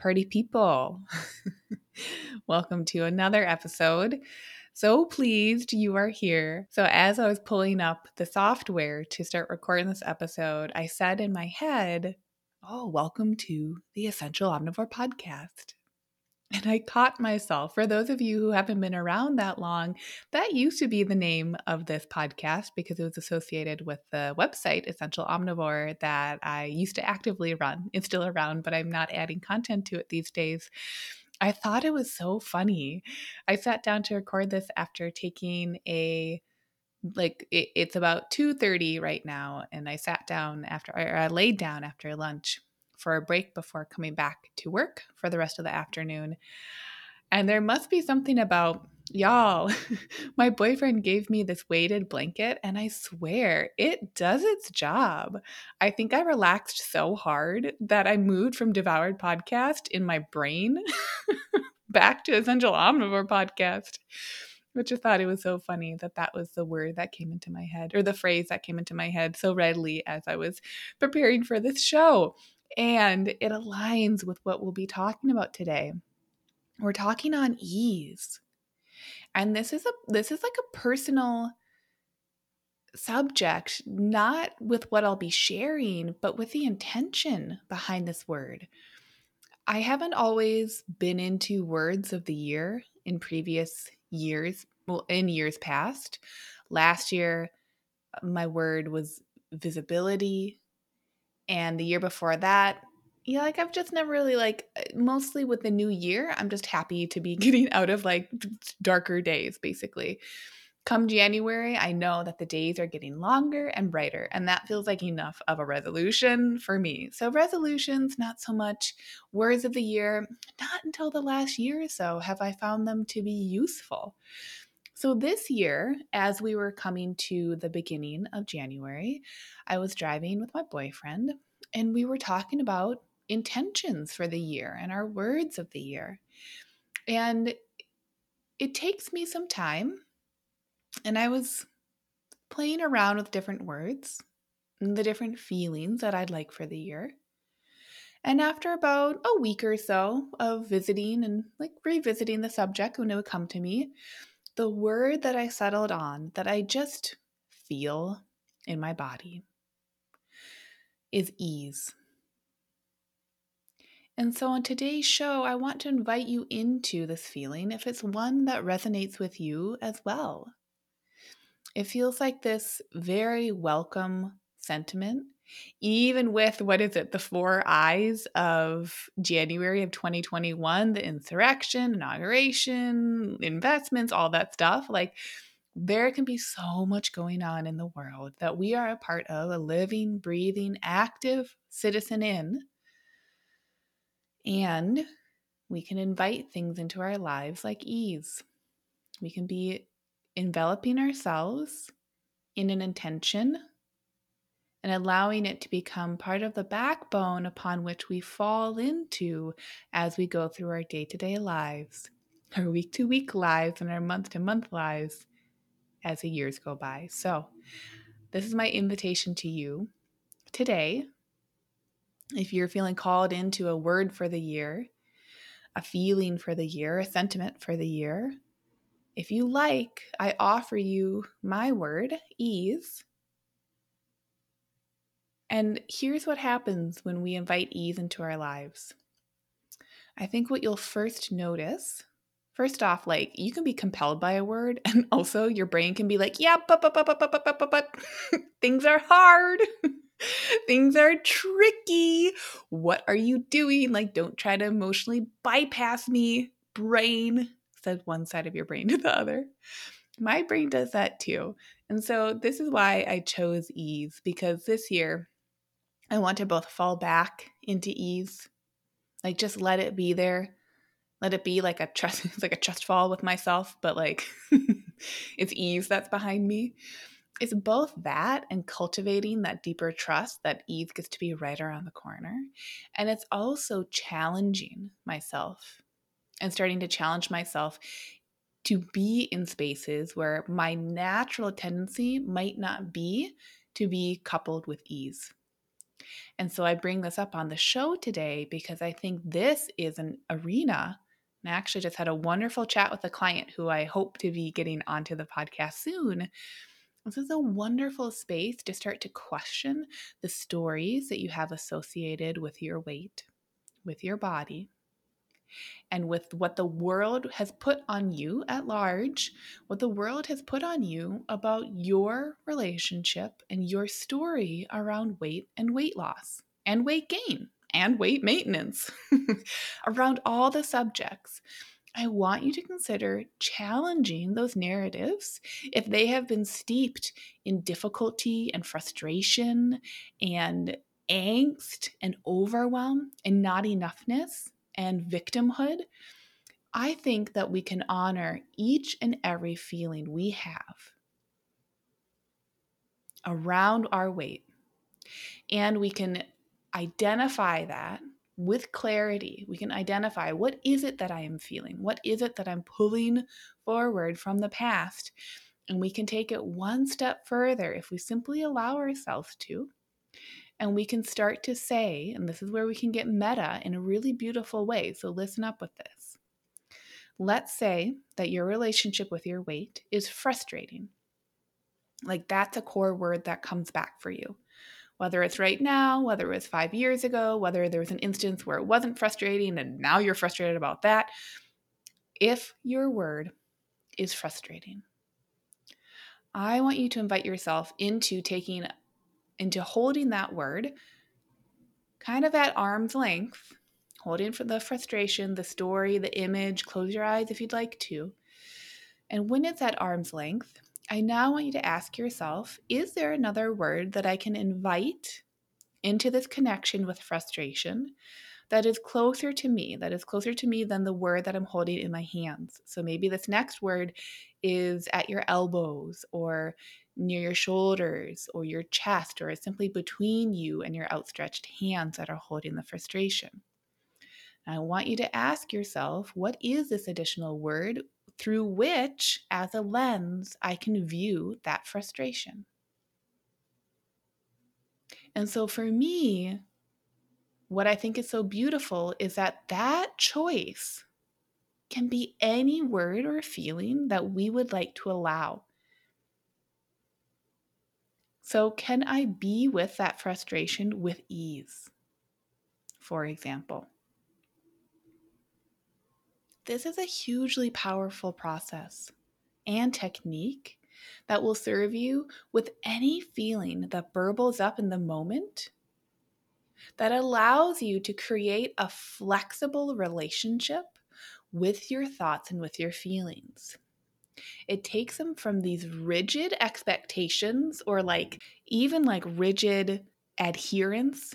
party people. Welcome to another episode. So pleased you are here. So, as I was pulling up the software to start recording this episode, I said in my head, Oh, welcome to the Essential Omnivore podcast. And I caught myself. For those of you who haven't been around that long, that used to be the name of this podcast because it was associated with the website Essential Omnivore that I used to actively run. It's still around, but I'm not adding content to it these days. I thought it was so funny. I sat down to record this after taking a like it, it's about 2:30 right now and I sat down after or I laid down after lunch for a break before coming back to work for the rest of the afternoon. And there must be something about y'all. my boyfriend gave me this weighted blanket, and I swear it does its job. I think I relaxed so hard that I moved from Devoured Podcast in my brain back to Essential Omnivore Podcast. Which I thought it was so funny that that was the word that came into my head, or the phrase that came into my head so readily as I was preparing for this show and it aligns with what we'll be talking about today. We're talking on ease. And this is a this is like a personal subject, not with what I'll be sharing, but with the intention behind this word. I haven't always been into words of the year in previous years, well, in years past. Last year, my word was visibility, and the year before that yeah like i've just never really like uh, mostly with the new year i'm just happy to be getting out of like darker days basically. Come january i know that the days are getting longer and brighter and that feels like enough of a resolution for me. So resolutions not so much. Words of the year not until the last year or so have i found them to be useful so, this year, as we were coming to the beginning of January, I was driving with my boyfriend and we were talking about intentions for the year and our words of the year. And it takes me some time, and I was playing around with different words and the different feelings that I'd like for the year. And after about a week or so of visiting and like revisiting the subject when it would come to me, the word that I settled on that I just feel in my body is ease. And so, on today's show, I want to invite you into this feeling if it's one that resonates with you as well. It feels like this very welcome sentiment, even with what is it, the four eyes of January of 2021, the insurrection, inauguration, investments, all that stuff. Like, there can be so much going on in the world that we are a part of, a living, breathing, active citizen in. And we can invite things into our lives like ease. We can be enveloping ourselves in an intention and allowing it to become part of the backbone upon which we fall into as we go through our day to day lives, our week to week lives, and our month to month lives as the years go by. So, this is my invitation to you today. If you're feeling called into a word for the year, a feeling for the year, a sentiment for the year, if you like, I offer you my word, ease. And here's what happens when we invite ease into our lives. I think what you'll first notice First off, like you can be compelled by a word, and also your brain can be like, yeah, but, but, but, but, but, but, but, but, things are hard. things are tricky. What are you doing? Like, don't try to emotionally bypass me. Brain says one side of your brain to the other. My brain does that too. And so, this is why I chose ease because this year I want to both fall back into ease Like just let it be there. Let it be like a trust like a trust fall with myself, but like it's ease that's behind me. It's both that and cultivating that deeper trust that ease gets to be right around the corner. And it's also challenging myself and starting to challenge myself to be in spaces where my natural tendency might not be to be coupled with ease. And so I bring this up on the show today because I think this is an arena. And I actually just had a wonderful chat with a client who I hope to be getting onto the podcast soon. This is a wonderful space to start to question the stories that you have associated with your weight, with your body, and with what the world has put on you at large, what the world has put on you about your relationship and your story around weight and weight loss and weight gain and weight maintenance, around all the subjects. I want you to consider challenging those narratives if they have been steeped in difficulty and frustration and angst and overwhelm and not enoughness and victimhood, I think that we can honor each and every feeling we have around our weight. And we can identify that with clarity. We can identify what is it that I am feeling? What is it that I'm pulling forward from the past? And we can take it one step further if we simply allow ourselves to and we can start to say, and this is where we can get meta in a really beautiful way. So listen up with this. Let's say that your relationship with your weight is frustrating. Like that's a core word that comes back for you. Whether it's right now, whether it was five years ago, whether there was an instance where it wasn't frustrating and now you're frustrated about that. If your word is frustrating, I want you to invite yourself into taking into holding that word kind of at arm's length, holding for the frustration, the story, the image. Close your eyes if you'd like to. And when it's at arm's length, I now want you to ask yourself is there another word that I can invite into this connection with frustration that is closer to me, that is closer to me than the word that I'm holding in my hands? So maybe this next word is at your elbows or near your shoulders or your chest or simply between you and your outstretched hands that are holding the frustration. I want you to ask yourself what is this additional word through which, as a lens, I can view that frustration? And so for me, what I think is so beautiful is that that choice can be any word or feeling that we would like to allow so, can I be with that frustration with ease? For example, this is a hugely powerful process and technique that will serve you with any feeling that burbles up in the moment that allows you to create a flexible relationship with your thoughts and with your feelings. It takes them from these rigid expectations or like even like rigid adherence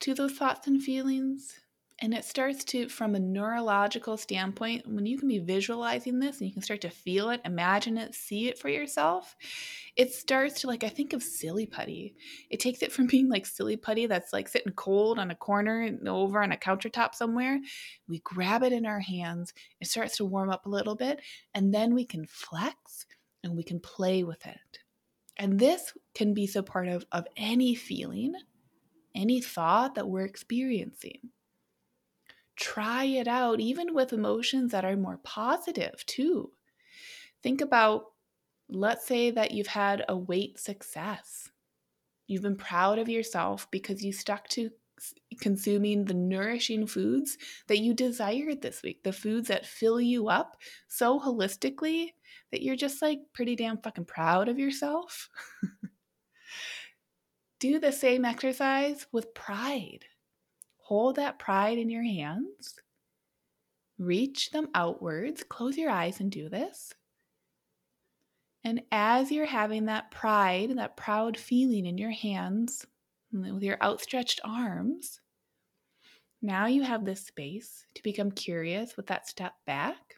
to those thoughts and feelings. And it starts to, from a neurological standpoint, when you can be visualizing this and you can start to feel it, imagine it, see it for yourself, it starts to like I think of silly putty. It takes it from being like silly putty that's like sitting cold on a corner and over on a countertop somewhere. We grab it in our hands, it starts to warm up a little bit, and then we can flex and we can play with it. And this can be supportive of any feeling, any thought that we're experiencing. Try it out, even with emotions that are more positive, too. Think about Let's say that you've had a weight success. You've been proud of yourself because you stuck to consuming the nourishing foods that you desired this week, the foods that fill you up so holistically that you're just like pretty damn fucking proud of yourself. Do the same exercise with pride. Hold that pride in your hands. Reach them outwards. Close your eyes and do this. And as you're having that pride, that proud feeling in your hands, with your outstretched arms, Now you have this space to become curious with that step back.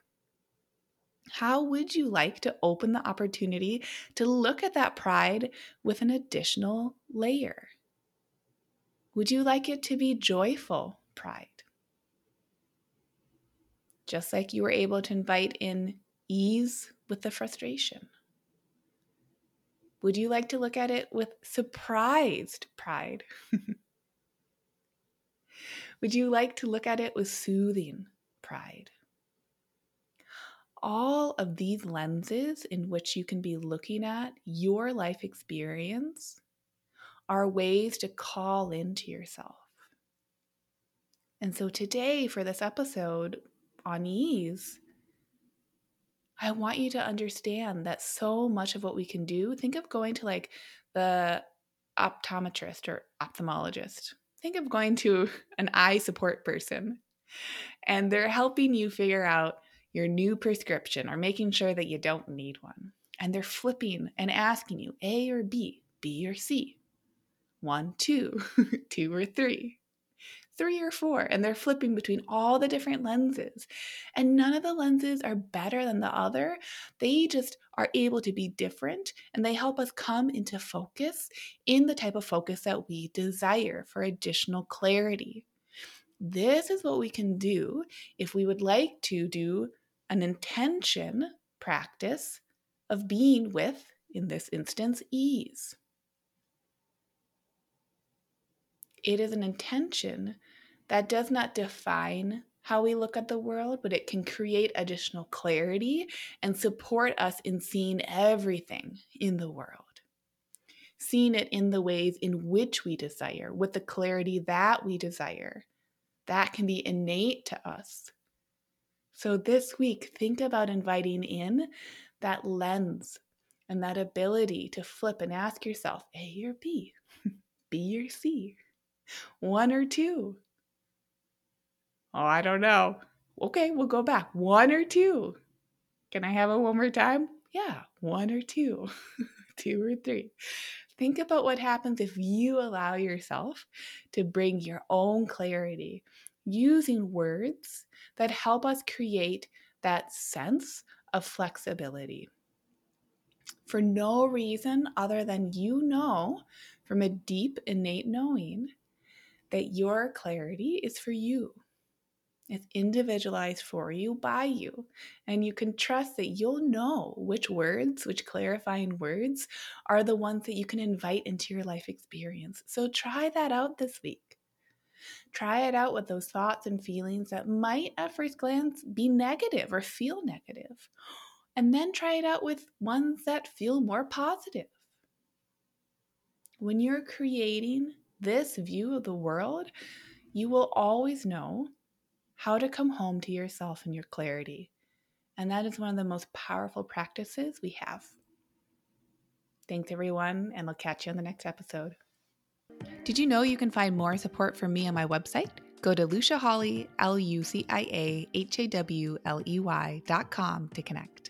How would you like to open the opportunity to look at that pride with an additional layer? Would you like it to be joyful pride? Just like you were able to invite in ease with the frustration. Would you like to look at it with surprised pride? Would you like to look at it with soothing pride? All of these lenses in which you can be looking at your life experience are ways to call into yourself. And so today, for this episode on ease, I want you to understand that so much of what we can do, think of going to like the optometrist or ophthalmologist. Think of going to an eye support person and they're helping you figure out your new prescription or making sure that you don't need one. And they're flipping and asking you A or B, B or C, one, two, two or three three or four, and they're flipping between all the different lenses. And none of the lenses are better than the other. They just are able to be different and they help us come into focus in the type of focus that we desire for additional clarity. This is what we can do if we would like to do an intention practice of being with, in this instance, ease. It is an intention that does not define how we look at the world, but it can create additional clarity and support us in seeing everything in the world. Seeing it in the ways in which we desire, with the clarity that we desire. That can be innate to us. So this week, think about inviting in that lens and that ability to flip and ask yourself A or B, B or C, one or two. Oh, I don't know. Okay, we'll go back. One or two. Can I have it one more time? Yeah, one or two, two or three. Think about what happens if you allow yourself to bring your own clarity using words that help us create that sense of flexibility. For no reason other than you know from a deep innate knowing that your clarity is for you. It's individualized for you by you. And you can trust that you'll know which words, which clarifying words, are the ones that you can invite into your life experience. So try that out this week. Try it out with those thoughts and feelings that might at first glance be negative or feel negative. And then try it out with ones that feel more positive. When you're creating this view of the world, you will always know how to come home to yourself and your clarity. And that is one of the most powerful practices we have. Thanks, everyone, and I'll catch you on the next episode. Did you know you can find more support from me on my website? Go to Lucia Hawley, L U C I A H A W L E Y dot com to connect.